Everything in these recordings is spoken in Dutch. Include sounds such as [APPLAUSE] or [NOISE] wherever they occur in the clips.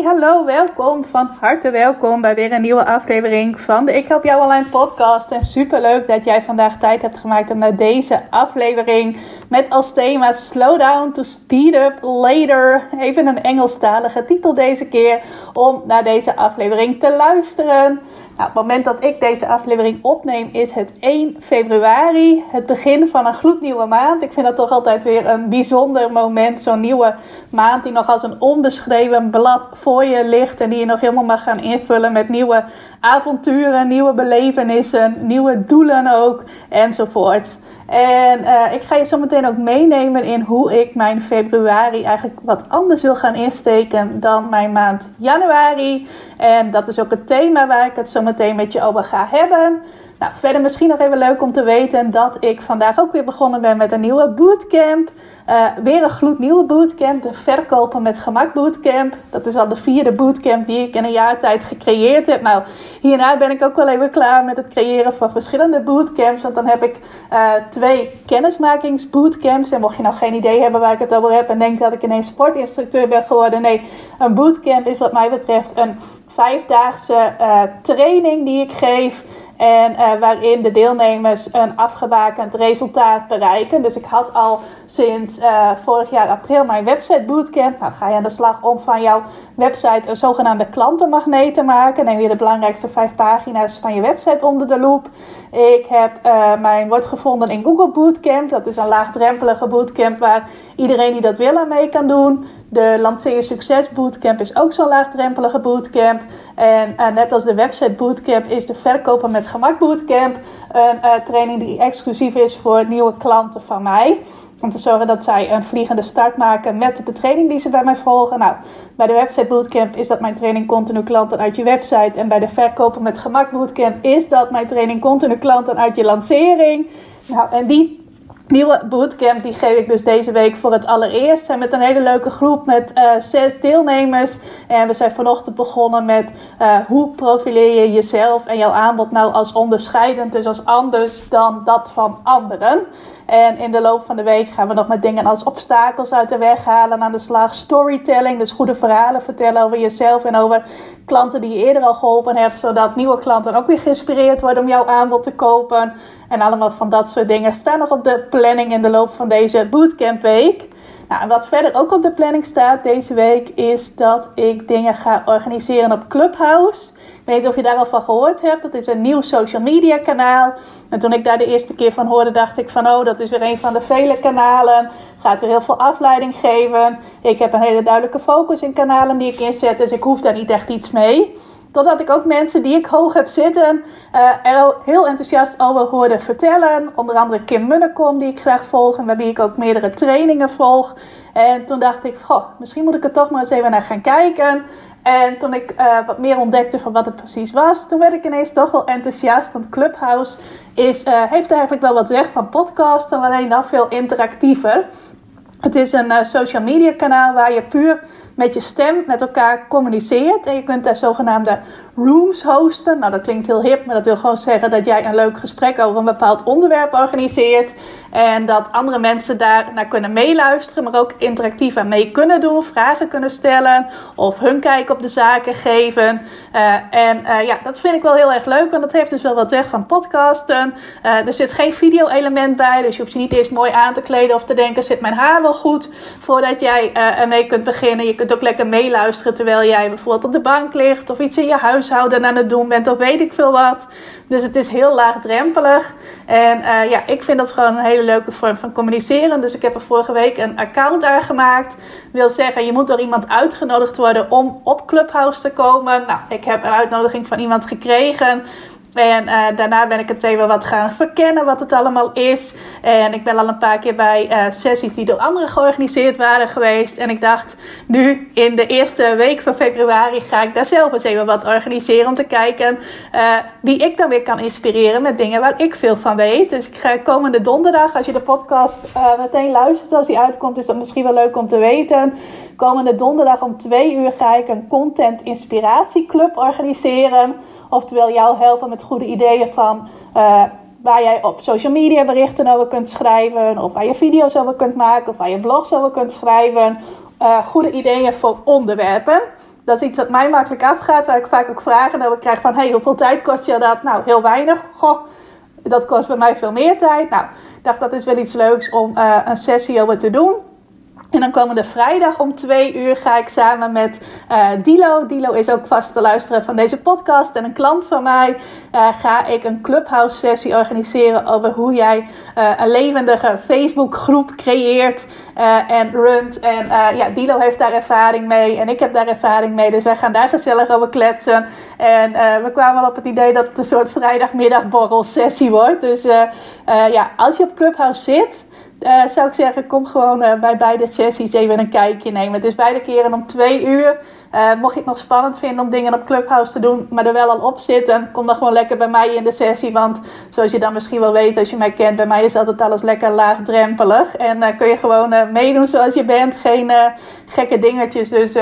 Hallo, welkom. Van harte welkom bij weer een nieuwe aflevering van de Ik Help Jou Online podcast. En super leuk dat jij vandaag tijd hebt gemaakt om naar deze aflevering met als thema Slow Down to Speed Up Later. Even een Engelstalige titel deze keer om naar deze aflevering te luisteren. Nou, het moment dat ik deze aflevering opneem is het 1 februari, het begin van een gloednieuwe maand. Ik vind dat toch altijd weer een bijzonder moment, zo'n nieuwe maand die nog als een onbeschreven blad voor je ligt en die je nog helemaal mag gaan invullen met nieuwe avonturen, nieuwe belevenissen, nieuwe doelen ook enzovoort. En uh, ik ga je zo meteen ook meenemen in hoe ik mijn februari eigenlijk wat anders wil gaan insteken dan mijn maand januari. En dat is ook het thema waar ik het zo meteen met je over ga hebben. Nou, verder misschien nog even leuk om te weten dat ik vandaag ook weer begonnen ben met een nieuwe bootcamp. Uh, weer een gloednieuwe bootcamp, de Verkopen met Gemak bootcamp. Dat is al de vierde bootcamp die ik in een jaar tijd gecreëerd heb. Nou, hierna ben ik ook wel even klaar met het creëren van verschillende bootcamps. Want dan heb ik uh, twee kennismakingsbootcamps. En mocht je nou geen idee hebben waar ik het over heb en denk dat ik ineens sportinstructeur ben geworden. Nee, een bootcamp is wat mij betreft een vijfdaagse uh, training die ik geef. En uh, waarin de deelnemers een afgebakend resultaat bereiken. Dus ik had al sinds uh, vorig jaar april mijn website bootcamp. Nou ga je aan de slag om van jouw website een zogenaamde klantenmagneet te maken. Neem je de belangrijkste vijf pagina's van je website onder de loep. Ik heb uh, mijn wordt gevonden in Google Bootcamp. Dat is een laagdrempelige bootcamp waar iedereen die dat wil aan mee kan doen. De Lanceer Succes Bootcamp is ook zo'n laagdrempelige bootcamp. En uh, net als de website bootcamp is de Verkopen met Gemak Bootcamp een uh, training die exclusief is voor nieuwe klanten van mij. Om te zorgen dat zij een vliegende start maken met de training die ze bij mij volgen. Nou, bij de website bootcamp is dat mijn training continu klanten uit je website. En bij de Verkopen met Gemak Bootcamp is dat mijn training continu klanten uit je lancering. Nou, en die nieuwe bootcamp die geef ik dus deze week voor het allereerst. En met een hele leuke groep met uh, zes deelnemers. En we zijn vanochtend begonnen met uh, hoe profileer je jezelf en jouw aanbod nou als onderscheidend, dus als anders dan dat van anderen. En in de loop van de week gaan we nog met dingen als obstakels uit de weg halen aan de slag. Storytelling, dus goede verhalen vertellen over jezelf en over klanten die je eerder al geholpen hebt. Zodat nieuwe klanten ook weer geïnspireerd worden om jouw aanbod te kopen. En allemaal van dat soort dingen staan nog op de planning in de loop van deze bootcamp week. Nou, en wat verder ook op de planning staat deze week is dat ik dingen ga organiseren op Clubhouse. Weet niet of je daar al van gehoord hebt. Dat is een nieuw social media kanaal. En toen ik daar de eerste keer van hoorde, dacht ik van oh, dat is weer een van de vele kanalen. Gaat weer heel veel afleiding geven. Ik heb een hele duidelijke focus in kanalen die ik inzet, dus ik hoef daar niet echt iets mee. Totdat ik ook mensen die ik hoog heb zitten er heel enthousiast over hoorde vertellen. Onder andere Kim Munnekom, die ik graag volg en waarbij ik ook meerdere trainingen volg. En toen dacht ik, goh, misschien moet ik er toch maar eens even naar gaan kijken. En toen ik uh, wat meer ontdekte van wat het precies was, toen werd ik ineens toch wel enthousiast. Want Clubhouse is, uh, heeft eigenlijk wel wat weg van podcasten, alleen dan veel interactiever. Het is een uh, social media kanaal waar je puur met je stem met elkaar communiceert. En je kunt daar zogenaamde rooms hosten. Nou, dat klinkt heel hip, maar dat wil gewoon zeggen dat jij een leuk gesprek over een bepaald onderwerp organiseert. En dat andere mensen daar naar kunnen meeluisteren, maar ook interactief aan mee kunnen doen, vragen kunnen stellen of hun kijk op de zaken geven. Uh, en uh, ja, dat vind ik wel heel erg leuk, want dat heeft dus wel wat weg van podcasten. Uh, er zit geen video-element bij, dus je hoeft je niet eerst mooi aan te kleden of te denken: zit mijn haar wel goed voordat jij ermee kunt beginnen. Je kunt ook lekker meeluisteren terwijl jij bijvoorbeeld op de bank ligt of iets in je huishouden aan het doen bent of weet ik veel wat. Dus het is heel laagdrempelig. En uh, ja, ik vind dat gewoon een hele leuke vorm van communiceren. Dus ik heb er vorige week een account aangemaakt. Wil zeggen, je moet door iemand uitgenodigd worden om op Clubhouse te komen. Nou, ik heb een uitnodiging van iemand gekregen. En uh, daarna ben ik het even wat gaan verkennen wat het allemaal is. En ik ben al een paar keer bij uh, sessies die door anderen georganiseerd waren geweest. En ik dacht, nu in de eerste week van februari ga ik daar zelf eens even wat organiseren. Om te kijken uh, wie ik dan weer kan inspireren met dingen waar ik veel van weet. Dus ik ga komende donderdag, als je de podcast meteen luistert als die uitkomt, is dat misschien wel leuk om te weten. Komende donderdag om twee uur ga ik een content inspiratieclub organiseren. Oftewel jou helpen met goede ideeën van uh, waar jij op social media berichten over kunt schrijven. Of waar je video's over kunt maken. Of waar je blogs over kunt schrijven. Uh, goede ideeën voor onderwerpen. Dat is iets wat mij makkelijk afgaat. Waar ik vaak ook vragen over krijg van... Hey, hoeveel tijd kost je dat? Nou, heel weinig. Goh, dat kost bij mij veel meer tijd. Nou, ik dacht dat is wel iets leuks om uh, een sessie over te doen. En dan komende vrijdag om twee uur ga ik samen met uh, Dilo. Dilo is ook vaste luisteraar van deze podcast en een klant van mij. Uh, ga ik een clubhouse sessie organiseren over hoe jij uh, een levendige Facebook groep creëert en runt. En ja, Dilo heeft daar ervaring mee en ik heb daar ervaring mee. Dus wij gaan daar gezellig over kletsen. En we kwamen wel op het idee dat het een soort vrijdagmiddagborrel sessie wordt. Dus ja, als je op Clubhouse zit uh, zou ik zeggen, kom gewoon uh, bij beide sessies even een kijkje nemen. Het is beide keren om twee uur. Uh, mocht je het nog spannend vinden om dingen op Clubhouse te doen, maar er wel al op zitten, kom dan gewoon lekker bij mij in de sessie. Want zoals je dan misschien wel weet, als je mij kent, bij mij is altijd alles lekker laagdrempelig. En kun je gewoon meedoen zoals je bent. Geen gekke dingetjes. Dus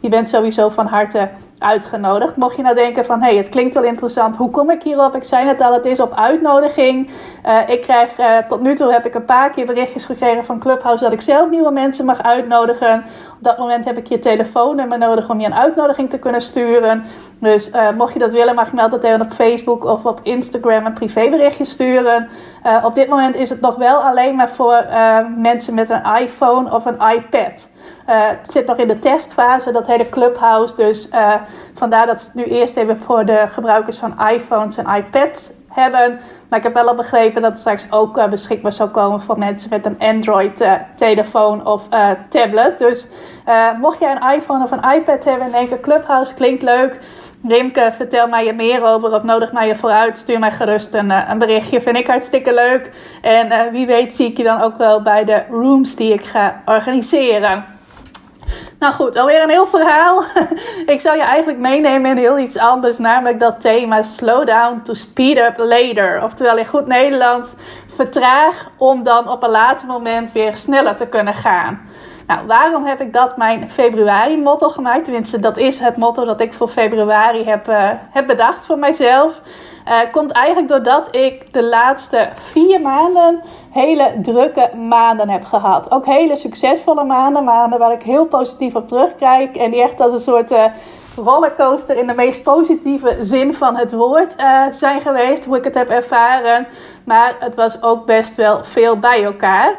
je bent sowieso van harte uitgenodigd. Mocht je nou denken van, hé, hey, het klinkt wel interessant. Hoe kom ik hierop? Ik zei net al, het is op uitnodiging. Uh, ik krijg, uh, tot nu toe heb ik een paar keer berichtjes gekregen van Clubhouse dat ik zelf nieuwe mensen mag uitnodigen. Op dat moment heb ik je telefoonnummer nodig om je een uitnodiging te kunnen sturen. Dus uh, mocht je dat willen, mag je me altijd even op Facebook of op Instagram een privéberichtje sturen. op dit moment is het nog wel alleen maar voor mensen met een iPhone of een iPad. Het zit nog in de testfase, dat hele Clubhouse. Dus vandaar dat ze het nu eerst even voor de gebruikers van iPhones en iPads hebben. Maar ik heb wel al begrepen dat het straks ook uh, beschikbaar zou komen voor mensen met een Android-telefoon of tablet. Dus mocht jij een iPhone of een iPad hebben en denken: Clubhouse klinkt leuk. Rimke, vertel mij er meer over of nodig mij ervoor uit. Stuur mij gerust een, een berichtje. Vind ik hartstikke leuk. En wie weet zie ik je dan ook wel bij de rooms die ik ga organiseren. Nou goed, alweer een heel verhaal. [LAUGHS] ik zou je eigenlijk meenemen in heel iets anders, namelijk dat thema slow down to speed up later. Oftewel in goed Nederlands, vertraag om dan op een later moment weer sneller te kunnen gaan. Nou, waarom heb ik dat mijn februari-motto gemaakt? Tenminste, dat is het motto dat ik voor februari heb, uh, heb bedacht voor mijzelf. Uh, komt eigenlijk doordat ik de laatste vier maanden hele drukke maanden heb gehad. Ook hele succesvolle maanden, maanden waar ik heel positief op terugkijk. En die echt als een soort uh, rollercoaster in de meest positieve zin van het woord zijn geweest. Hoe ik het heb ervaren. Maar het was ook best wel veel bij elkaar.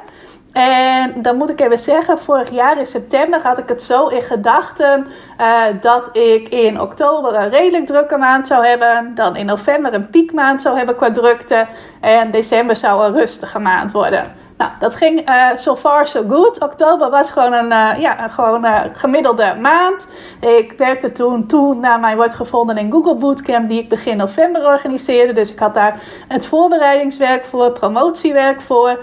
En dan moet ik even zeggen, vorig jaar in september had ik het zo in gedachten uh, dat ik in oktober een redelijk drukke maand zou hebben. Dan in november een piekmaand zou hebben qua drukte. En december zou een rustige maand worden. Nou, dat ging uh, so far so good. Oktober was gewoon een, uh, ja, gewoon, uh, gemiddelde maand. Ik werkte toen toe naar mijn wordt gevonden in Google Bootcamp, die ik begin november organiseerde. Dus ik had daar het voorbereidingswerk voor, promotiewerk voor.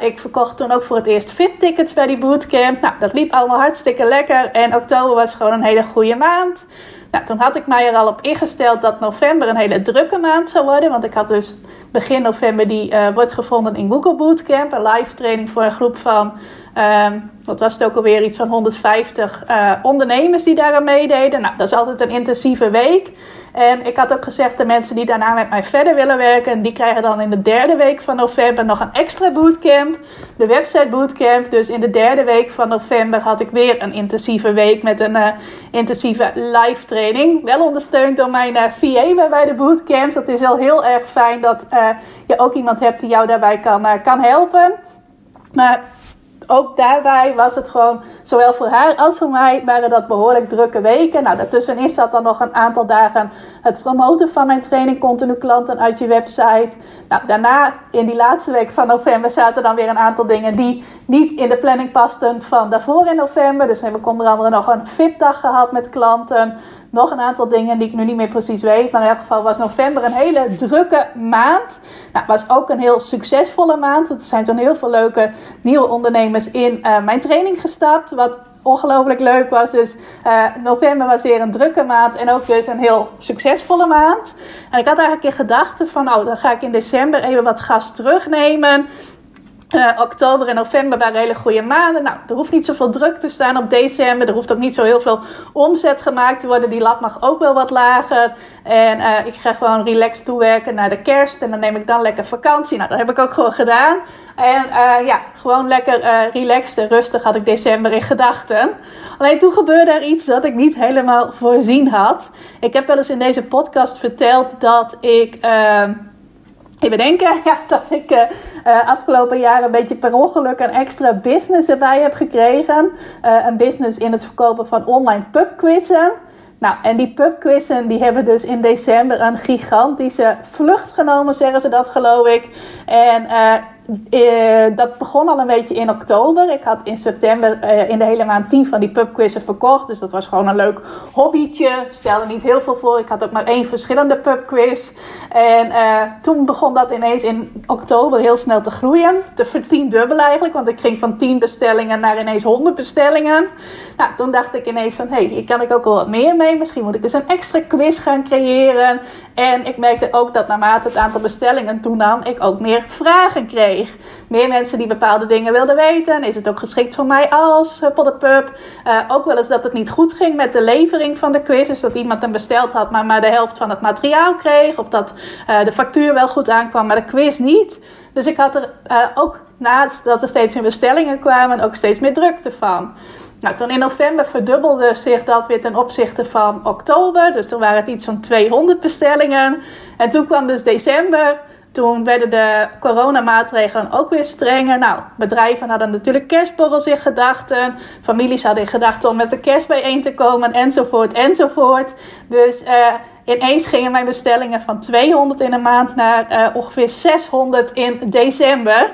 ik verkocht toen ook voor het eerst fit-tickets bij die bootcamp. Nou, dat liep allemaal hartstikke lekker. En oktober was gewoon een hele goede maand. Nou, toen had ik mij er al op ingesteld dat november een hele drukke maand zou worden. Want ik had dus begin november die uh, wordt gevonden in Google Bootcamp. Een live training voor een groep van, um, wat was het ook alweer, iets van 150 uh, eh, ondernemers die daar aan meededen. Nou, dat is altijd een intensieve week. En ik had ook gezegd, de mensen die daarna met mij verder willen werken, die krijgen dan in de derde week van november nog een extra bootcamp. De website bootcamp. Dus in de derde week van november had ik weer een intensieve week met een uh, intensieve live training. Wel ondersteund door mijn uh, VA bij de bootcamps. Dat is al heel erg fijn dat je ook iemand hebt die jou daarbij kan, kan helpen. Maar ook daarbij was het gewoon, zowel voor haar als voor mij, waren dat behoorlijk drukke weken. Nou, daartussenin zat dan nog een aantal dagen het promoten van mijn training continu klanten uit je website. Nou, daarna, in die laatste week van november, zaten dan weer een aantal dingen die niet in de planning pasten van daarvoor in november. Dus heb ik onder andere nog een fitdag gehad met klanten. Nog een aantal dingen die ik nu niet meer precies weet. Maar in elk geval was november een hele drukke maand. Nou, was ook een heel succesvolle maand. Er zijn zo'n heel veel leuke nieuwe ondernemers in uh, mijn training gestapt. Wat ongelooflijk leuk was. Dus uh, november was weer een drukke maand en ook dus een heel succesvolle maand. En ik had eigenlijk in gedachten van, nou, dan ga ik in december even wat gas terugnemen. Uh, oktober en november waren hele goede maanden. Nou, er hoeft niet zoveel druk te staan op december. Er hoeft ook niet zo heel veel omzet gemaakt te worden. Die lat mag ook wel wat lager. En uh, ik ga gewoon relaxed toewerken naar de kerst. En dan neem ik dan lekker vakantie. Nou, dat heb ik ook gewoon gedaan. En uh, ja, gewoon lekker relaxed en rustig had ik december in gedachten. Alleen toen gebeurde er iets dat ik niet helemaal voorzien had. Ik heb wel eens in deze podcast verteld dat ik Even denken [LAUGHS] ja, dat ik uh, afgelopen jaar een beetje per ongeluk een extra business erbij heb gekregen. Uh, een business in het verkopen van online pubquizzen. Nou, en die pubquizzen die hebben dus in december een gigantische vlucht genomen, zeggen ze dat geloof ik. En uh, dat begon al een beetje in oktober. Ik had in september uh, in de hele maand tien van die pubquizzen verkocht. Dus dat was gewoon een leuk hobbytje. Stelde niet heel veel voor. Ik had ook maar één verschillende pubquiz. En uh, toen begon dat ineens in oktober heel snel te groeien. Te vertiendubbelen eigenlijk. Want ik ging van 10 bestellingen naar ineens 100 bestellingen. Nou, toen dacht ik ineens van... Hé, hey, hier kan ik ook wel wat meer mee. Misschien moet ik dus een extra quiz gaan creëren. En ik merkte ook dat naarmate het aantal bestellingen toenam... ik ook meer vragen kreeg. Meer mensen die bepaalde dingen wilden weten. Is het ook geschikt voor mij als Podderpup? Uh, ook wel eens dat het niet goed ging met de levering van de quiz. Dus dat iemand hem besteld had, maar maar de helft van het materiaal kreeg. Of dat uh, de factuur wel goed aankwam, maar de quiz niet. Dus ik had er ook naast dat er steeds meer bestellingen kwamen, ook steeds meer drukte van. Nou, toen in november verdubbelde zich dat weer ten opzichte van oktober. Dus toen waren het iets van 200 bestellingen. En toen kwam dus december. Toen werden de coronamaatregelen ook weer strenger. Nou, bedrijven hadden natuurlijk kerstborrels in gedachten. Families hadden in gedachten om met de kerst bijeen te komen, enzovoort, enzovoort. Dus uh, ineens gingen mijn bestellingen van 200 in een maand naar uh, ongeveer 600 in december.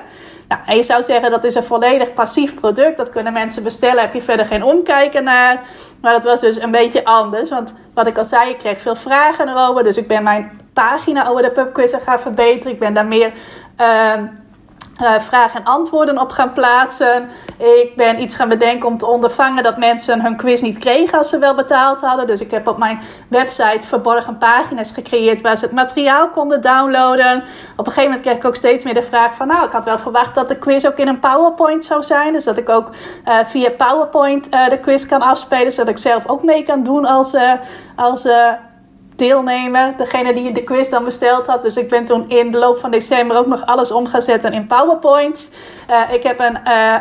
Nou, en je zou zeggen dat is een volledig passief product. Dat kunnen mensen bestellen, heb je verder geen omkijken naar. Maar dat was dus een beetje anders. Want wat ik al zei, ik kreeg veel vragen erover. Dus ik ben mijn pagina over de pubquizzen gaan verbeteren. Ik ben daar meer uh, uh, vragen en antwoorden op gaan plaatsen. Ik ben iets gaan bedenken om te ondervangen dat mensen hun quiz niet kregen als ze wel betaald hadden. Dus ik heb op mijn website verborgen pagina's gecreëerd waar ze het materiaal konden downloaden. Op een gegeven moment kreeg ik ook steeds meer de vraag van nou, ik had wel verwacht dat de quiz ook in een PowerPoint zou zijn. Dus dat ik ook uh, via PowerPoint uh, de quiz kan afspelen, zodat ik zelf ook mee kan doen als, als deelnemer, degene die de quiz dan besteld had. Dus ik ben toen in de loop van december ook nog alles om gaan zetten in PowerPoint. Uh, ik heb een uh,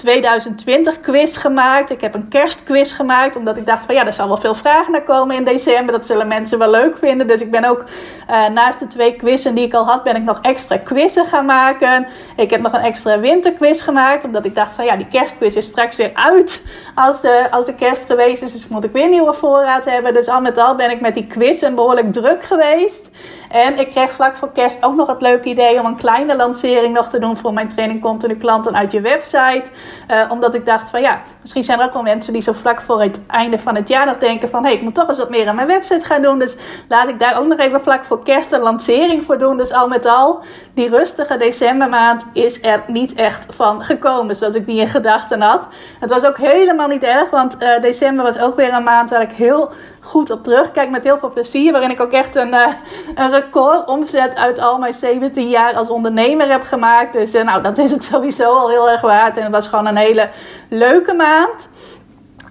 2020 quiz gemaakt. Ik heb een kerstquiz gemaakt. Omdat ik dacht van ja, er zal wel veel vragen naar komen in december. Dat zullen mensen wel leuk vinden. Dus ik ben ook uh, naast de twee quizzen die ik al had, ben ik nog extra quizzen gaan maken. Ik heb nog een extra winterquiz gemaakt. Omdat ik dacht van ja, die kerstquiz is straks weer uit. Als, uh, als de kerst geweest is. Dus moet ik weer nieuwe voorraad hebben. Dus al met al ben ik met die quizzen behoorlijk druk geweest. En ik kreeg vlak voor kerst ook nog het leuke idee om een kleine lancering nog te doen voor mijn training continu klanten uit je website. Uh, omdat ik dacht van ja, misschien zijn er ook wel mensen die zo vlak voor het einde van het jaar nog denken van hé, hey, ik moet toch eens wat meer aan mijn website gaan doen. Dus laat ik daar ook nog even vlak voor kerst een lancering voor doen. Dus al met al, die rustige decembermaand is er niet echt van gekomen zoals ik die in gedachten had. Het was ook helemaal niet erg, want uh, december was ook weer een maand waar ik heel goed op terugkijk met heel veel plezier. Waarin ik ook echt een, uh, een record omzet uit al mijn 17 jaar als ondernemer heb gemaakt. Dus uh, nou, dat is het sowieso al heel erg waard. En het was gewoon een hele leuke maand.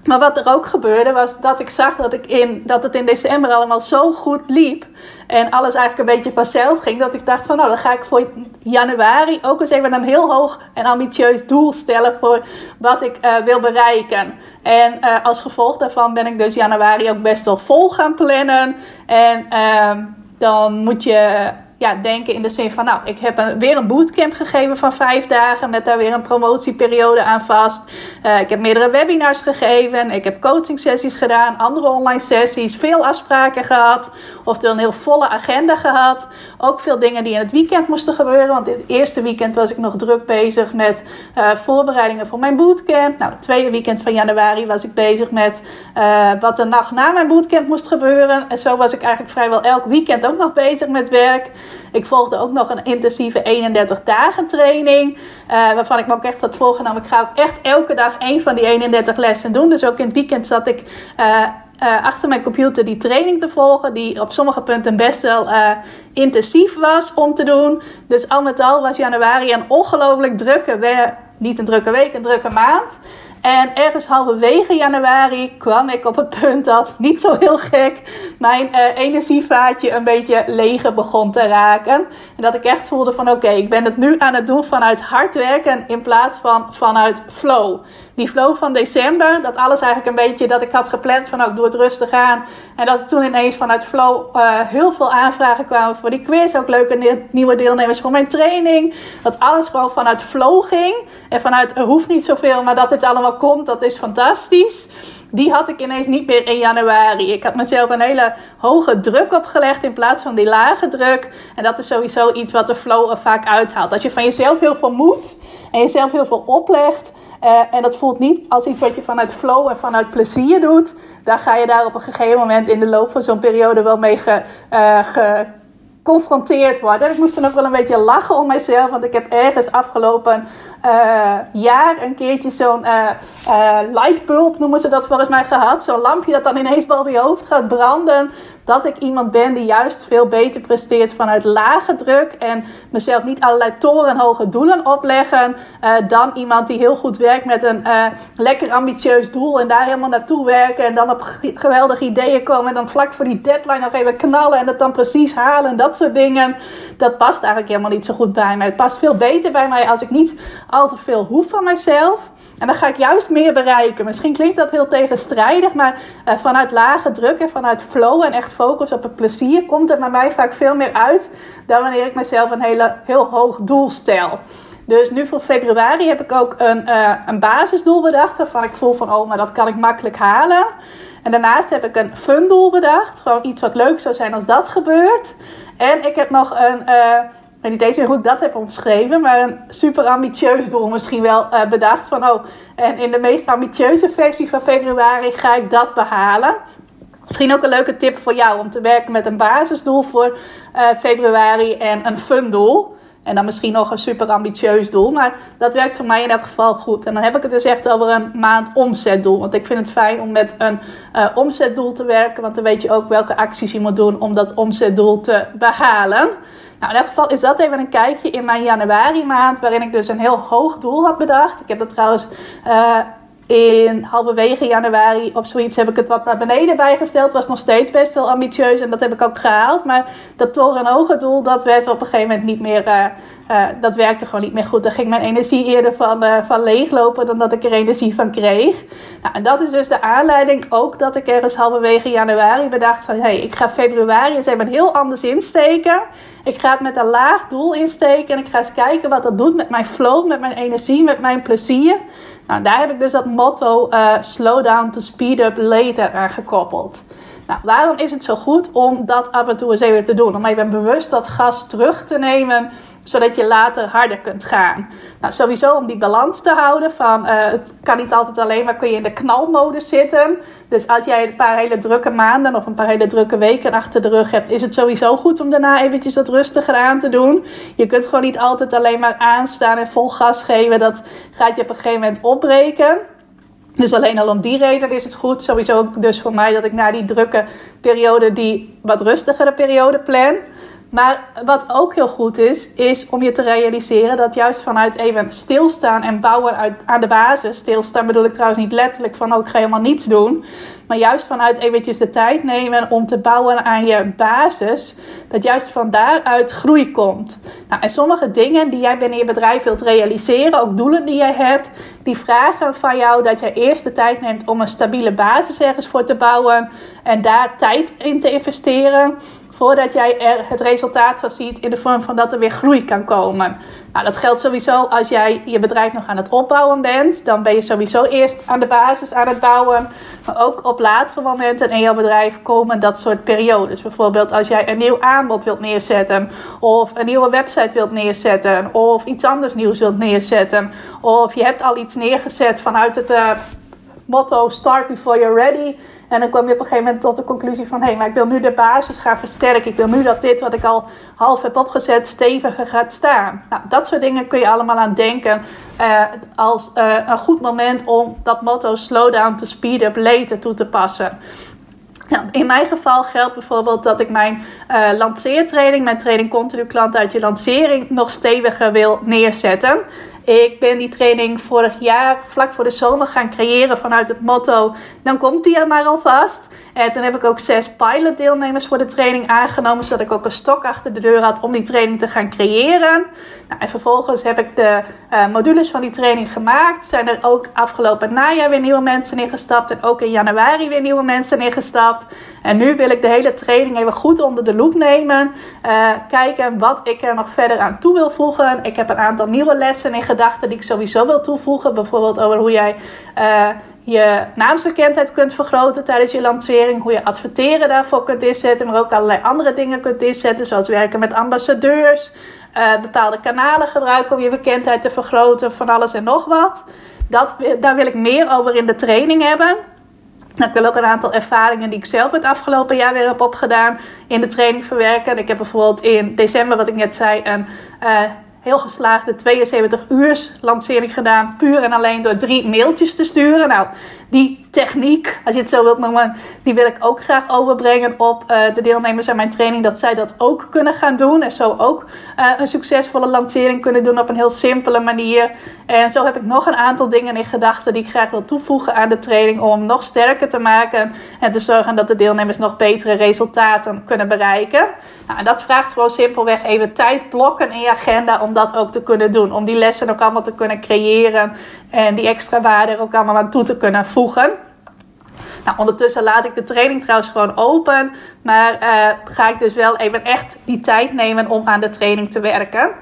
Maar wat er ook gebeurde was dat ik zag dat, ik in, dat het in december allemaal zo goed liep. En alles eigenlijk een beetje vanzelf ging. Dat ik dacht van nou dan ga ik voor januari ook eens even een heel hoog en ambitieus doel stellen. Voor wat ik uh, wil bereiken. En uh, als gevolg daarvan ben ik dus januari ook best wel vol gaan plannen. En uh, dan moet je ja, denken in de zin van, nou, ik heb weer een bootcamp gegeven van vijf dagen met daar weer een promotieperiode aan vast. Uh, ik heb meerdere webinars gegeven, ik heb coaching sessies gedaan, andere online sessies, veel afspraken gehad, oftewel een heel volle agenda gehad. Ook veel dingen die in het weekend moesten gebeuren, want het eerste weekend was ik nog druk bezig met uh, voorbereidingen voor mijn bootcamp. Nou, het tweede weekend van januari was ik bezig met uh, wat de nacht na mijn bootcamp moest gebeuren. En zo was ik eigenlijk vrijwel elk weekend ook nog bezig met werk. Ik volgde ook nog een intensieve 31 dagen training. Uh, waarvan ik me ook echt had voorgenomen. Ik ga ook echt elke dag één van die 31 lessen doen. Dus ook in het weekend zat ik uh, uh, achter mijn computer die training te volgen. Die op sommige punten best wel intensief was om te doen. Dus al met al was januari een ongelooflijk drukke, niet een drukke week, een drukke maand. En ergens halverwege januari kwam ik op het punt dat, niet zo heel gek, mijn uh, energievaatje een beetje leger begon te raken. En dat ik echt voelde van oké, ik ben het nu aan het doen vanuit hard werken in plaats van vanuit flow die flow van december, dat alles eigenlijk een beetje dat ik had gepland van ook oh, doe het rustig aan. En dat toen ineens vanuit flow uh, heel veel aanvragen kwamen voor die quiz. Ook leuke nieuwe deelnemers voor mijn training. Dat alles gewoon vanuit flow ging. En vanuit er hoeft niet zoveel, maar dat dit allemaal komt, dat is fantastisch. Die had ik ineens niet meer in januari. Ik had mezelf een hele hoge druk opgelegd in plaats van die lage druk. En dat is sowieso iets wat de flow er vaak uithaalt. Dat je van jezelf heel veel moet en jezelf heel veel oplegt. Uh, en dat voelt niet als iets wat je vanuit flow en vanuit plezier doet. Dan ga je daar op een gegeven moment in de loop van zo'n periode wel mee ge, uh, geconfronteerd worden. Ik moest dan ook wel een beetje lachen om mezelf. Want ik heb ergens afgelopen uh, jaar een keertje zo'n uh, uh, lightbulb, noemen ze dat volgens mij, gehad. Zo'n lampje dat dan ineens boven je hoofd gaat branden dat ik iemand ben die juist veel beter presteert vanuit lage druk en mezelf niet allerlei torenhoge doelen opleggen, dan iemand die heel goed werkt met een lekker ambitieus doel en daar helemaal naartoe werken en dan op geweldige ideeën komen en dan vlak voor die deadline nog even knallen en het dan precies halen en dat soort dingen. Dat past eigenlijk helemaal niet zo goed bij mij. Het past veel beter bij mij als ik niet al te veel hoef van mezelf. En dan ga ik juist meer bereiken. Misschien klinkt dat heel tegenstrijdig, maar uh, vanuit lage druk en vanuit flow en echt focus op het plezier komt er bij mij vaak veel meer uit dan wanneer ik mezelf een hele, heel hoog doel stel. Dus nu voor februari heb ik ook een, uh, een basisdoel bedacht waarvan ik voel van oh, maar dat kan ik makkelijk halen. En daarnaast heb ik een fun doel bedacht. Gewoon iets wat leuk zou zijn als dat gebeurt. En ik heb nog een. Uh, weet niet eens hoe ik dat heb omschreven, maar een super ambitieus doel misschien wel uh, bedacht. Van oh, en in de meest ambitieuze versie van februari ga ik dat behalen. Misschien ook een leuke tip voor jou om te werken met een basisdoel voor uh, februari en een fun doel. En dan misschien nog een super ambitieus doel. Maar dat werkt voor mij in elk geval goed. En dan heb ik het dus echt over een maand omzetdoel. Want ik vind het fijn om met een uh, omzetdoel te werken. Want dan weet je ook welke acties je moet doen om dat omzetdoel te behalen. Nou, in elk geval is dat even een kijkje in mijn januari maand, waarin ik dus een heel hoog doel had bedacht. Ik heb dat trouwens uh, in halverwege januari of zoiets heb ik het wat naar beneden bijgesteld. Was nog steeds best wel ambitieus en dat heb ik ook gehaald. Maar dat torenhoge doel, dat werd op een gegeven moment niet meer, uh, uh, dat werkte gewoon niet meer goed. Daar ging mijn energie eerder van, uh, van leeglopen dan dat ik er energie van kreeg. Nou, en dat is dus de aanleiding ook dat ik ergens halverwege januari bedacht van... hé, hey, ik ga februari eens even heel anders insteken. Ik ga het met een laag doel insteken en ik ga eens kijken wat dat doet met mijn flow, met mijn energie, met mijn plezier. Nou, daar heb ik dus dat motto uh, slow down to speed up later aan gekoppeld. Nou, waarom is het zo goed om dat af en toe eens even te doen? Om even bewust dat gas terug te nemen zodat je later harder kunt gaan. Nou, sowieso om die balans te houden van uh, het kan niet altijd alleen maar kun je in de knalmodus zitten. Dus als jij een paar hele drukke maanden of een paar hele drukke weken achter de rug hebt, is het sowieso goed om daarna eventjes wat rustiger aan te doen. Je kunt gewoon niet altijd alleen maar aanstaan en vol gas geven. Dat gaat je op een gegeven moment opbreken. Dus alleen al om die reden is het goed. Sowieso dus voor mij dat ik na die drukke periode die wat rustigere periode plan. Maar wat ook heel goed is, is om je te realiseren dat juist vanuit even stilstaan en bouwen uit, aan de basis. Stilstaan bedoel ik trouwens niet letterlijk van ook oh, helemaal niets doen. Maar juist vanuit eventjes de tijd nemen om te bouwen aan je basis. Dat juist van daaruit groei komt. Nou, en sommige dingen die jij binnen je bedrijf wilt realiseren, ook doelen die jij hebt, die vragen van jou dat jij eerst de tijd neemt om een stabiele basis ergens voor te bouwen. En daar tijd in te investeren voordat jij er het resultaat van ziet in de vorm van dat er weer groei kan komen. Nou, dat geldt sowieso als jij je bedrijf nog aan het opbouwen bent. Dan ben je sowieso eerst aan de basis aan het bouwen. Maar ook op latere momenten in jouw bedrijf komen dat soort periodes. Bijvoorbeeld als jij een nieuw aanbod wilt neerzetten. Of een nieuwe website wilt neerzetten. Of iets anders nieuws wilt neerzetten. Of je hebt al iets neergezet vanuit het uh, motto Start Before You're Ready. En dan kwam je op een gegeven moment tot de conclusie van... hé, hey, maar ik wil nu de basis gaan versterken. Ik wil nu dat dit wat ik al half heb opgezet steviger gaat staan. Nou, dat soort dingen kun je allemaal aan denken... Uh, als uh, een goed moment om dat motto slow down to speed up later toe te passen. Nou, in mijn geval geldt bijvoorbeeld dat ik mijn uh, lanceertraining, mijn training continu klant uit je lancering, nog steviger wil neerzetten. Ik ben die training vorig jaar vlak voor de zomer gaan creëren vanuit het motto: dan komt die er maar alvast. En toen heb ik ook zes pilot deelnemers voor de training aangenomen, zodat ik ook een stok achter de deur had om die training te gaan creëren. Nou, en vervolgens heb ik de uh, modules van die training gemaakt. Zijn er ook afgelopen najaar weer nieuwe mensen ingestapt en ook in januari weer nieuwe mensen ingestapt. En nu wil ik de hele training even goed onder de loep nemen. Uh, kijken wat ik er nog verder aan toe wil voegen. Ik heb een aantal nieuwe lessen in gedachten die ik sowieso wil toevoegen. Bijvoorbeeld over hoe jij uh, je naamsbekendheid kunt vergroten tijdens je lancering. Hoe je adverteren daarvoor kunt inzetten. Maar ook allerlei andere dingen kunt inzetten. Zoals werken met ambassadeurs. Uh, bepaalde kanalen gebruiken om je bekendheid te vergroten. Van alles en nog wat. Dat, daar wil ik meer over in de training hebben. Nou, ik wil ook een aantal ervaringen die ik zelf het afgelopen jaar weer heb opgedaan in de training verwerken. Ik heb bijvoorbeeld in december, wat ik net zei, een uh, heel geslaagde 72 uur lancering gedaan. Puur en alleen door drie mailtjes te sturen. Nou, die techniek, als je het zo wilt noemen, die wil ik ook graag overbrengen op uh, de deelnemers aan mijn training. Dat zij dat ook kunnen gaan doen. En zo ook uh, een succesvolle lancering kunnen doen op een heel simpele manier. En zo heb ik nog een aantal dingen in gedachten die ik graag wil toevoegen aan de training. Om hem nog sterker te maken. En te zorgen dat de deelnemers nog betere resultaten kunnen bereiken. Nou, en dat vraagt gewoon simpelweg even tijd blokken in je agenda om dat ook te kunnen doen. Om die lessen ook allemaal te kunnen creëren. En die extra waarde er ook allemaal aan toe te kunnen voegen. Nou, ondertussen laat ik de training trouwens gewoon open. Maar uh, ga ik dus wel even echt die tijd nemen om aan de training te werken.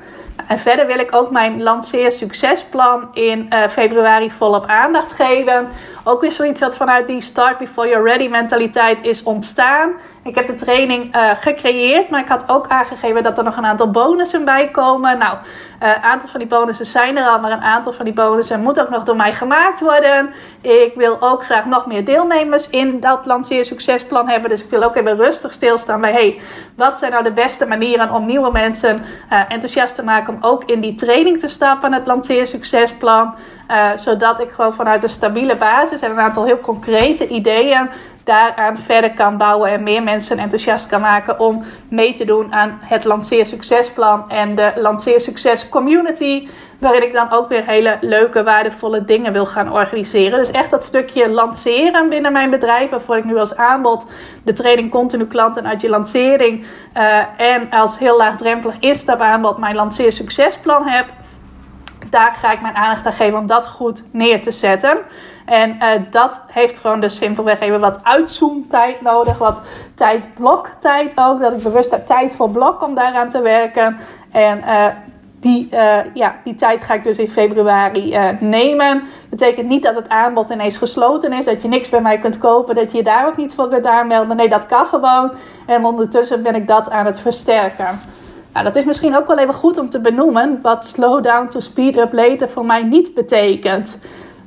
En verder wil ik ook mijn lanceer succesplan in uh, februari volop aandacht geven. Ook weer zoiets wat vanuit die start before you're ready mentaliteit is ontstaan. Ik heb de training uh, gecreëerd, maar ik had ook aangegeven dat er nog een aantal bonussen bij komen. Nou, een uh, aantal van die bonussen zijn er al, maar een aantal van die bonussen moet ook nog door mij gemaakt worden. Ik wil ook graag nog meer deelnemers in dat lanceer succesplan hebben. Dus ik wil ook even rustig stilstaan bij, hey, wat zijn nou de beste manieren om nieuwe mensen enthousiast te maken om ook in die training te stappen, het lanceer succesplan. Uh, zodat ik gewoon vanuit een stabiele basis en een aantal heel concrete ideeën daaraan verder kan bouwen en meer mensen enthousiast kan maken om mee te doen aan het Lanceer Succesplan en de Lanceer Succes Community. Waarin ik dan ook weer hele leuke, waardevolle dingen wil gaan organiseren. Dus echt dat stukje lanceren binnen mijn bedrijf. Waarvoor ik nu als aanbod de training continu klanten uit je lancering. Uh, en als heel laagdrempelig instapaanbod mijn lanceer succesplan heb. Daar ga ik mijn aandacht aan geven om dat goed neer te zetten. En uh, dat heeft gewoon dus simpelweg even wat uitzoomtijd nodig. Wat tijdbloktijd ook. Dat ik bewust heb tijd voor blok om daaraan te werken. En uh, die, uh, ja, die tijd ga ik dus in februari nemen. Betekent niet dat het aanbod ineens gesloten is. Dat je niks bij mij kunt kopen. Dat je je daar ook niet voor kunt aanmelden. Nee, dat kan gewoon. En ondertussen ben ik dat aan het versterken. Nou, dat is misschien ook wel even goed om te benoemen. Wat slow down to speed up later voor mij niet betekent.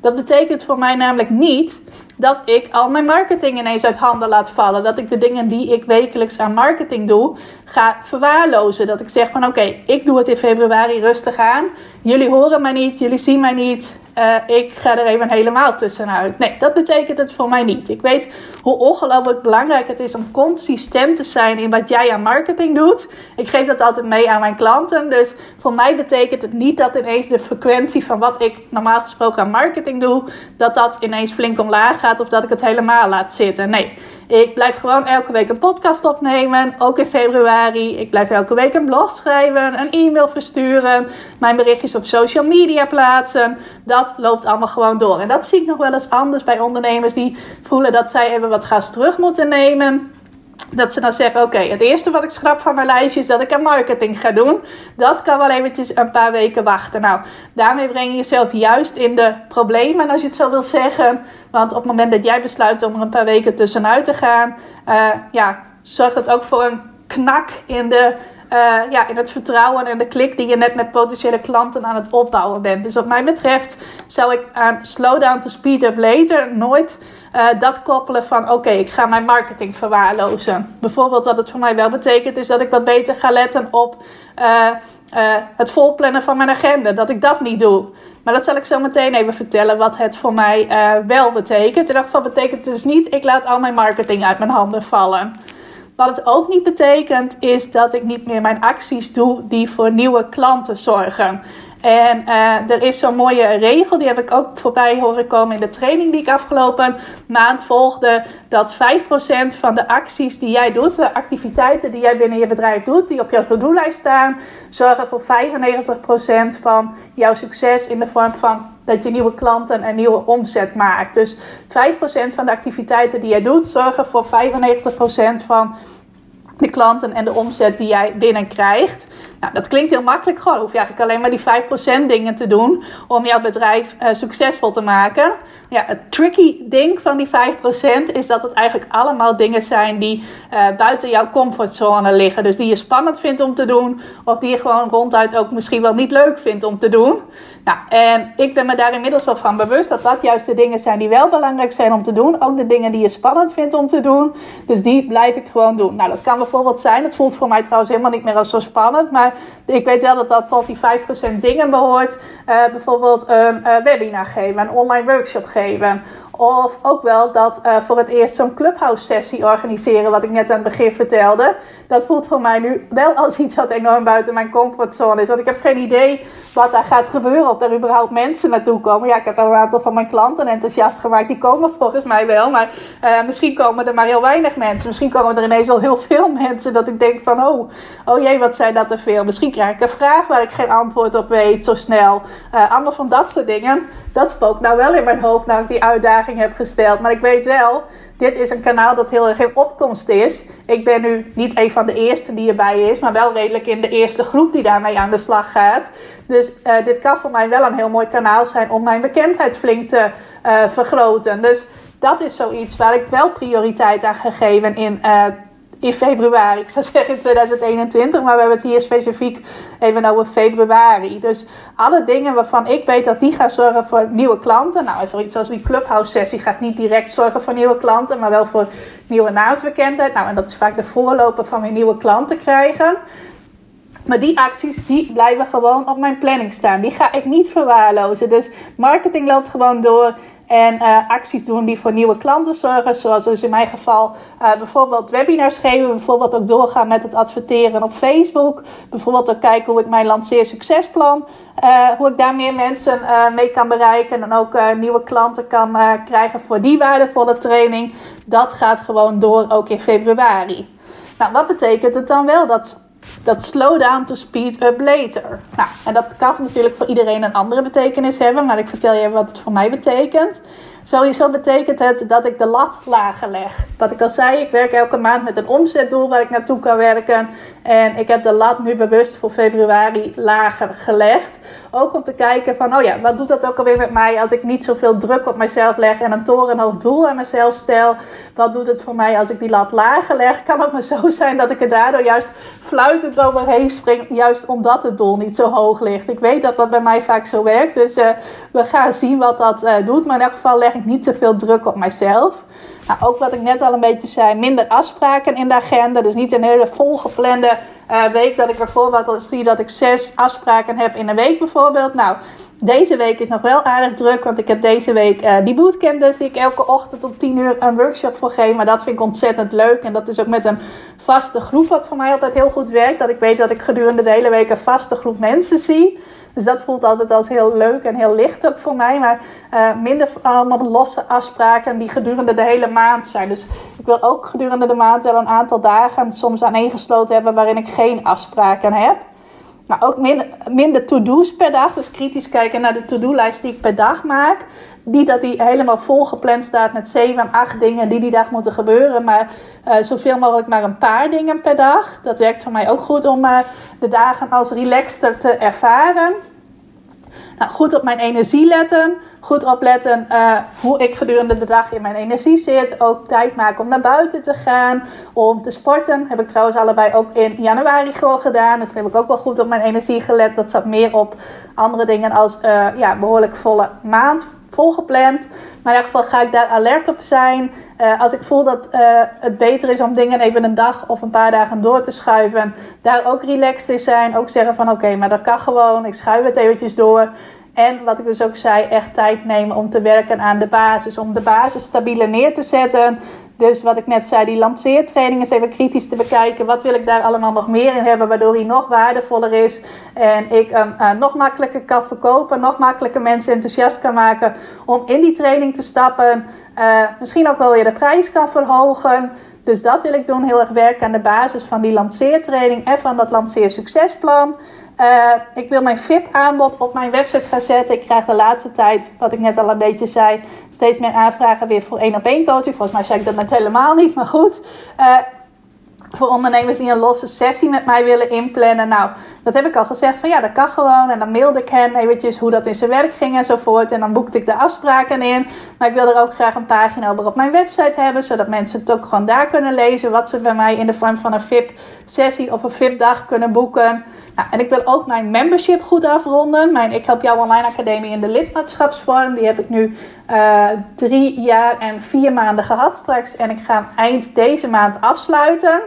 Dat betekent voor mij namelijk niet dat ik al mijn marketing ineens uit handen laat vallen. Dat ik de dingen die ik wekelijks aan marketing doe, ga verwaarlozen. Dat ik zeg van oké, ik doe het in februari rustig aan. Jullie horen mij niet, jullie zien mij niet. Uh, ik ga er even helemaal tussenuit. Nee, dat betekent het voor mij niet. Ik weet hoe ongelooflijk belangrijk het is om consistent te zijn in wat jij aan marketing doet. Ik geef dat altijd mee aan mijn klanten. Dus voor mij betekent het niet dat ineens de frequentie van wat ik normaal gesproken aan marketing doe, dat dat ineens flink omlaag gaat of dat ik het helemaal laat zitten. Nee, ik blijf gewoon elke week een podcast opnemen, ook in februari. Ik blijf elke week een blog schrijven, een e-mail versturen, mijn berichtjes op social media plaatsen. Dat loopt allemaal gewoon door. En dat zie ik nog wel eens anders bij ondernemers die voelen dat zij even wat gas terug moeten nemen. Dat ze dan zeggen, oké, het eerste wat ik schrap van mijn lijstje is dat ik aan marketing ga doen. Dat kan wel eventjes een paar weken wachten. Nou, daarmee breng je jezelf juist in de problemen, als je het zo wil zeggen. Want op het moment dat jij besluit om er een paar weken tussenuit te gaan, uh, ja, zorgt het ook voor een knak in de uh, ja, in het vertrouwen en de klik die je net met potentiële klanten aan het opbouwen bent. Dus wat mij betreft zou ik aan slow down to speed up later nooit uh, dat koppelen van oké, ik ga mijn marketing verwaarlozen. Bijvoorbeeld wat het voor mij wel betekent is dat ik wat beter ga letten op uh, het volplannen van mijn agenda. Dat ik dat niet doe. Maar dat zal ik zo meteen even vertellen wat het voor mij wel betekent. In ieder geval betekent het dus niet ik laat al mijn marketing uit mijn handen vallen. Wat het ook niet betekent, is dat ik niet meer mijn acties doe die voor nieuwe klanten zorgen. En uh, er is zo'n mooie regel, die heb ik ook voorbij horen komen in de training die ik afgelopen maand volgde. Dat 5% van de acties die jij doet, de activiteiten die jij binnen je bedrijf doet, die op jouw to-do-lijst staan, zorgen voor 95% van jouw succes in de vorm van dat je nieuwe klanten en nieuwe omzet maakt. Dus 5% van de activiteiten die jij doet, zorgen voor 95% van de klanten en de omzet die jij binnenkrijgt. Nou, dat klinkt heel makkelijk. Gewoon hoef je eigenlijk alleen maar die 5% dingen te doen om jouw bedrijf uh, succesvol te maken. Ja, het tricky ding van die 5% is dat het eigenlijk allemaal dingen zijn die uh, buiten jouw comfortzone liggen. Dus die je spannend vindt om te doen, of die je gewoon ronduit ook misschien wel niet leuk vindt om te doen. Nou, en ik ben me daar inmiddels wel van bewust dat dat juist de dingen zijn die wel belangrijk zijn om te doen. Ook de dingen die je spannend vindt om te doen. Dus die blijf ik gewoon doen. Nou, dat kan bijvoorbeeld zijn. Het voelt voor mij trouwens helemaal niet meer als zo spannend. Maar ik weet wel dat dat tot die 5% dingen behoort. Uh, bijvoorbeeld een uh, webinar geven, een online workshop geven. Of ook wel dat uh, voor het eerst zo'n clubhouse sessie organiseren, wat ik net aan het begin vertelde dat voelt voor mij nu wel als iets wat enorm buiten mijn comfortzone is. Want ik heb geen idee wat daar gaat gebeuren. Of er überhaupt mensen naartoe komen. Ja, ik heb een aantal van mijn klanten enthousiast gemaakt. Die komen volgens mij wel. Maar uh, misschien komen er maar heel weinig mensen. Misschien komen er ineens al heel veel [LAUGHS] mensen. Dat ik denk van, oh, oh jee, wat zijn dat er veel. Misschien krijg ik een vraag waar ik geen antwoord op weet zo snel. Uh, allemaal van dat soort dingen. Dat spookt nou wel in mijn hoofd nadat ik die uitdaging heb gesteld. Maar ik weet wel dit is een kanaal dat heel erg in opkomst is. Ik ben nu niet een van de eerste die erbij is, maar wel redelijk in de eerste groep die daarmee aan de slag gaat. Dus uh, dit kan voor mij wel een heel mooi kanaal zijn om mijn bekendheid flink te uh, vergroten. Dus dat is zoiets waar ik wel prioriteit aan gegeven in uh, in februari. Ik zou zeggen in 2021, maar we hebben het hier specifiek even over februari. Dus alle dingen waarvan ik weet dat die gaan zorgen voor nieuwe klanten. Nou, zoiets als die Clubhouse sessie gaat niet direct zorgen voor nieuwe klanten, maar wel voor nieuwe naamsbekendheid. Nou, en dat is vaak de voorloper van weer nieuwe klanten krijgen. Maar die acties die blijven gewoon op mijn planning staan. Die ga ik niet verwaarlozen. Dus marketing loopt gewoon door. En uh, acties doen die voor nieuwe klanten zorgen. Zoals dus in mijn geval uh, bijvoorbeeld webinars geven. Bijvoorbeeld ook doorgaan met het adverteren op Facebook. Bijvoorbeeld ook kijken hoe ik mijn lanceer succesplan. Uh, hoe ik daar meer mensen mee kan bereiken. En ook nieuwe klanten kan krijgen voor die waardevolle training. Dat gaat gewoon door ook in februari. Nou, wat betekent het dan wel? Dat dat slow down to speed up later. Nou, en dat kan natuurlijk voor iedereen een andere betekenis hebben, maar ik vertel je wat het voor mij betekent. Sowieso betekent het dat ik de lat lager leg. Wat ik al zei, ik werk elke maand met een omzetdoel waar ik naartoe kan werken. En ik heb de lat nu bewust voor februari lager gelegd. Ook om te kijken van, oh ja, wat doet dat ook alweer met mij als ik niet zoveel druk op mezelf leg en een torenhoog doel aan mezelf stel. Wat doet het voor mij als ik die lat lager leg? Kan het maar zo zijn dat ik er daardoor juist fluitend overheen spring, juist omdat het doel niet zo hoog ligt. Ik weet dat dat bij mij vaak zo werkt, dus uh, we gaan zien wat dat uh, doet. Maar in elk geval leg ik niet zoveel druk op mijzelf. Nou, ook wat ik net al een beetje zei, minder afspraken in de agenda. Dus niet een hele volgeplande uh, week dat ik bijvoorbeeld zie dat ik zes afspraken heb in een week bijvoorbeeld. Nou, deze week is nog wel aardig druk, want ik heb deze week uh, die bootcamp die ik elke ochtend om 10 uur een workshop voor geef. Maar dat vind ik ontzettend leuk en dat is ook met een vaste groep wat voor mij altijd heel goed werkt. Dat ik weet dat ik gedurende de hele week een vaste groep mensen zie. Dus dat voelt altijd als heel leuk en heel licht ook voor mij. Maar uh, minder allemaal losse afspraken die gedurende de hele maand zijn. Dus ik wil ook gedurende de maand wel een aantal dagen soms aaneengesloten hebben waarin ik geen afspraken heb. Nou, ook minder, minder to-do's per dag. Dus kritisch kijken naar de to-do-lijst die ik per dag maak. Niet dat die helemaal vol gepland staat met 7, 8 dingen die die dag moeten gebeuren. Maar uh, zoveel mogelijk maar een paar dingen per dag. Dat werkt voor mij ook goed om uh, de dagen als relaxter te ervaren. Nou, goed op mijn energie letten. Goed opletten uh, hoe ik gedurende de dag in mijn energie zit. Ook tijd maken om naar buiten te gaan. Om te sporten. Heb ik trouwens allebei ook in januari gewoon gedaan. Dus heb ik ook wel goed op mijn energie gelet. Dat zat meer op andere dingen als ja, behoorlijk volle maand. Volgepland. Maar in ieder geval ga ik daar alert op zijn. Uh, als ik voel dat uh, het beter is om dingen even een dag of een paar dagen door te schuiven. Daar ook relaxed in zijn. Ook zeggen van oké, maar dat kan gewoon. Ik schuif het eventjes door. En wat ik dus ook zei, echt tijd nemen om te werken aan de basis. Om de basis stabieler neer te zetten. Dus wat ik net zei, die lanceertraining is even kritisch te bekijken. Wat wil ik daar allemaal nog meer in hebben, waardoor hij nog waardevoller is. En ik hem nog makkelijker kan verkopen, nog makkelijker mensen enthousiast kan maken om in die training te stappen. Uh, misschien ook wel weer de prijs kan verhogen. Dus dat wil ik doen, heel erg werken aan de basis van die lanceertraining en van dat lanceersuccesplan. Uh, ik wil mijn VIP-aanbod op mijn website gaan zetten. Ik krijg de laatste tijd, wat ik net al een beetje zei, steeds meer aanvragen weer voor één op één coaching. Volgens mij zei ik dat net helemaal niet, maar goed. Uh, voor ondernemers die een losse sessie met mij willen inplannen. Nou, dat heb ik al gezegd van ja, dat kan gewoon. En dan mailde ik hen eventjes hoe dat in zijn werk ging enzovoort. En dan boekte ik de afspraken in. Maar ik wil er ook graag een pagina over op mijn website hebben. Zodat mensen het ook gewoon daar kunnen lezen. Wat ze bij mij in de vorm van een VIP-sessie of een VIP-dag kunnen boeken. Nou, en ik wil ook mijn membership goed afronden. Mijn Ik Help Jou Online Academie in de lidmaatschapsvorm. Die heb ik nu uh, drie jaar en vier maanden gehad straks. En ik ga hem eind deze maand afsluiten.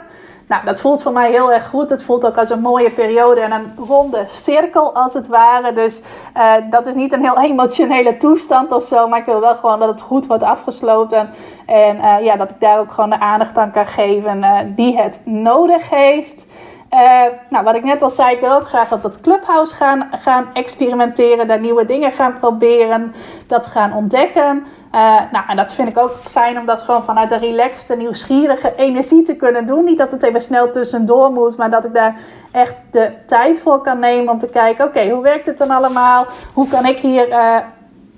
Nou, dat voelt voor mij heel erg goed. Het voelt ook als een mooie periode en een ronde cirkel als het ware. Dus uh, dat is niet een heel [LAUGHS] emotionele toestand of zo. Maar ik wil wel gewoon dat het goed wordt afgesloten. En uh, ja, dat ik daar ook gewoon de aandacht aan kan geven die het nodig heeft. Uh, nou, wat ik net al zei, ik wil ook graag op dat clubhouse gaan, gaan experimenteren, daar nieuwe dingen gaan proberen, dat gaan ontdekken. Uh, nou, en dat vind ik ook fijn om dat gewoon vanuit een relaxte, nieuwsgierige energie te kunnen doen. Niet dat het even snel tussendoor moet, maar dat ik daar echt de tijd voor kan nemen om te kijken: oké, hoe werkt het dan allemaal? Hoe kan ik hier uh,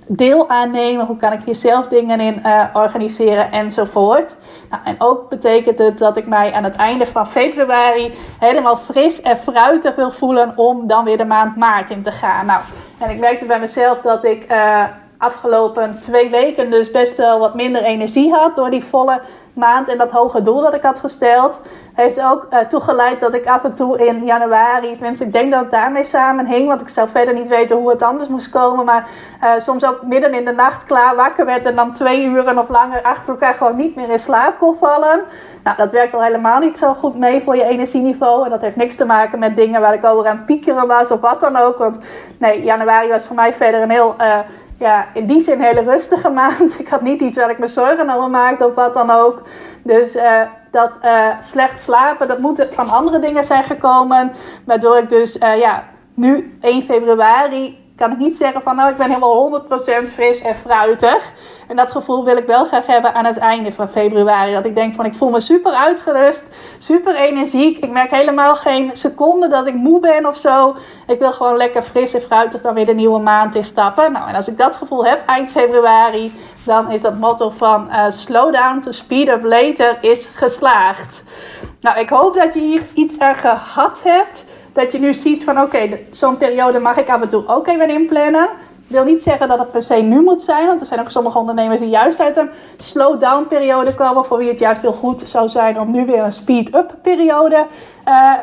deel aannemen? Hoe kan ik hier zelf dingen in uh, organiseren enzovoort? Nou, en ook betekent het dat ik mij aan het einde van februari helemaal fris en fruitig wil voelen om dan weer de maand maart in te gaan. Nou, en ik merkte bij mezelf dat ik uh, afgelopen twee weken dus best wel wat minder energie had door die volle maand en dat hoge doel dat ik had gesteld. Heeft ook uh, toegeleid dat ik af en toe in januari, tenminste ik denk dat het daarmee samenhing, want ik zou verder niet weten hoe het anders moest komen, maar uh, soms ook midden in de nacht klaar wakker werd en dan twee uren of langer achter elkaar gewoon niet meer in slaap kon vallen. Nou, dat werkt al helemaal niet zo goed mee voor je energieniveau. En dat heeft niks te maken met dingen waar ik over aan het piekeren was of wat dan ook. Want nee, januari was voor mij verder een heel uh, ja, in die zin een hele rustige [LAUGHS] maand. Ik had niet iets waar ik me zorgen over maakte of wat dan ook. Dus uh, dat uh, slecht slapen, dat moet van andere dingen zijn gekomen. Waardoor ik dus uh, ja, nu 1 februari kan ik niet zeggen van nou ik ben helemaal 100% fris en fruitig. En dat gevoel wil ik wel graag hebben aan het einde van februari. Dat ik denk van ik voel me super uitgerust, super energiek. Ik merk helemaal geen seconde dat ik moe ben of zo. Ik wil gewoon lekker fris en fruitig dan weer de nieuwe maand instappen. Nou en als ik dat gevoel heb eind februari, dan is dat motto van uh, slow down to speed up later is geslaagd. Nou ik hoop dat je hier iets aan gehad hebt dat je nu ziet van oké, zo'n periode mag ik af en toe ook even inplannen. Ik wil niet zeggen dat het per se nu moet zijn, want er zijn ook sommige ondernemers die juist uit een slow-down periode komen, voor wie het juist heel goed zou zijn om nu weer een speed-up periode uh,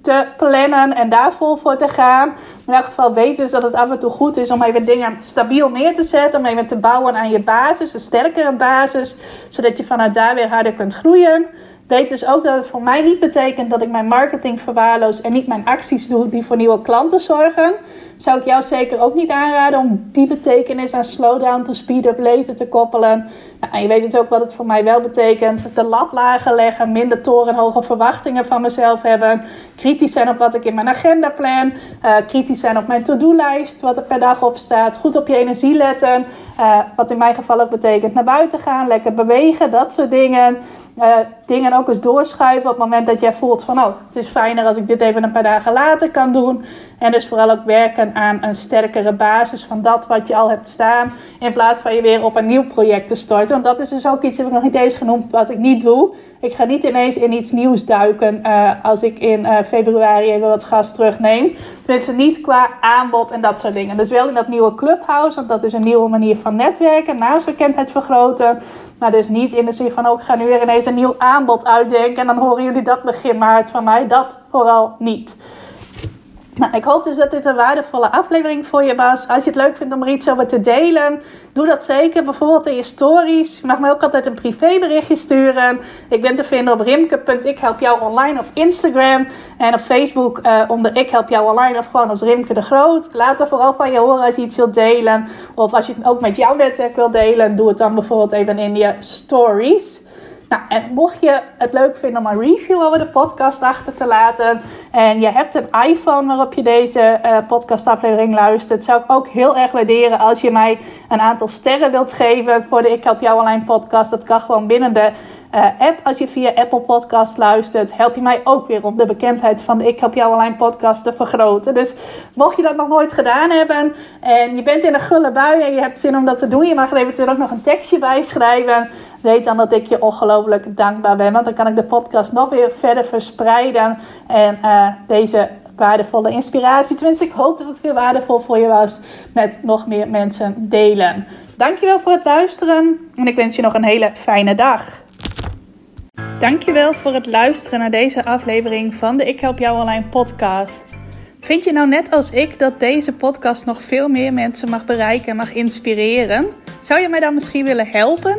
te plannen en daar vol voor te gaan. in elk geval weet dus dat het af en toe goed is om even dingen stabiel neer te zetten, om even te bouwen aan je basis, een sterkere basis, zodat je vanuit daar weer harder kunt groeien. Weet dus ook dat het voor mij niet betekent dat ik mijn marketing verwaarloos en niet mijn acties doe die voor nieuwe klanten zorgen. Zou ik jou zeker ook niet aanraden om die betekenis aan slowdown to speed up later te koppelen. Nou, je weet dus ook wat het voor mij wel betekent. De lat lager leggen, minder torenhoge verwachtingen van mezelf hebben. Kritisch zijn op wat ik in mijn agenda plan. Uh, kritisch zijn op mijn to-do-lijst, wat er per dag op staat. Goed op je energie letten. Uh, wat in mijn geval ook betekent naar buiten gaan, lekker bewegen, dat soort dingen. Uh, dingen ook eens doorschuiven op het moment dat jij voelt van... oh, het is fijner als ik dit even een paar dagen later kan doen. En dus vooral ook werken aan een sterkere basis van dat wat je al hebt staan... in plaats van je weer op een nieuw project te starten. Want dat is dus ook iets, dat ik nog niet eens genoemd, wat ik niet doe. Ik ga niet ineens in iets nieuws duiken uh, als ik in uh, februari even wat gas terugneem. Tenminste niet qua aanbod en dat soort dingen. Dus wel in dat nieuwe clubhouse, want dat is een nieuwe manier van netwerken, naamsbekendheid vergroten... Maar dus niet in de zin van, ook oh, ga nu weer ineens een nieuw aanbod uitdenken en dan horen jullie dat begin maart van mij. Dat vooral niet. Nou, ik hoop dus dat dit een waardevolle aflevering voor je was. Als je het leuk vindt om er iets over te delen, doe dat zeker. Bijvoorbeeld in je stories. Je mag me ook altijd een privéberichtje sturen. Ik ben te vinden op rimke.ik help jou online op Instagram. En op Facebook uh, onder ik help jou online of gewoon als Rimke de Groot. Laat er vooral van je horen als je iets wilt delen. Of als je het ook met jouw netwerk wilt delen. Doe het dan bijvoorbeeld even in je stories. Nou, en mocht je het leuk vinden om een review over de podcast achter te laten. En je hebt een iPhone waarop je deze uh, podcastaflevering luistert. Zou ik ook heel erg waarderen als je mij een aantal sterren wilt geven voor de Ik Help Jou Online podcast. Dat kan gewoon binnen de uh, app. Als je via Apple Podcast luistert, help je mij ook weer om de bekendheid van de Ik Help Jou Online podcast te vergroten. Dus mocht je dat nog nooit gedaan hebben en je bent in een gulle bui en je hebt zin om dat te doen, je mag er eventueel ook nog een tekstje bij schrijven weet dan dat ik je ongelooflijk dankbaar ben. Want dan kan ik de podcast nog weer verder verspreiden. En uh, deze waardevolle inspiratie, tenminste ik hoop dat het weer waardevol voor je was, met nog meer mensen delen. Dankjewel voor het luisteren en ik wens je nog een hele fijne dag. Dankjewel voor het luisteren naar deze aflevering van de Ik Help Jou Online podcast. Vind je nou net als ik dat deze podcast nog veel meer mensen mag bereiken en mag inspireren? Zou je mij dan misschien willen helpen?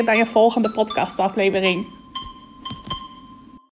weer bij een volgende podcastaflevering.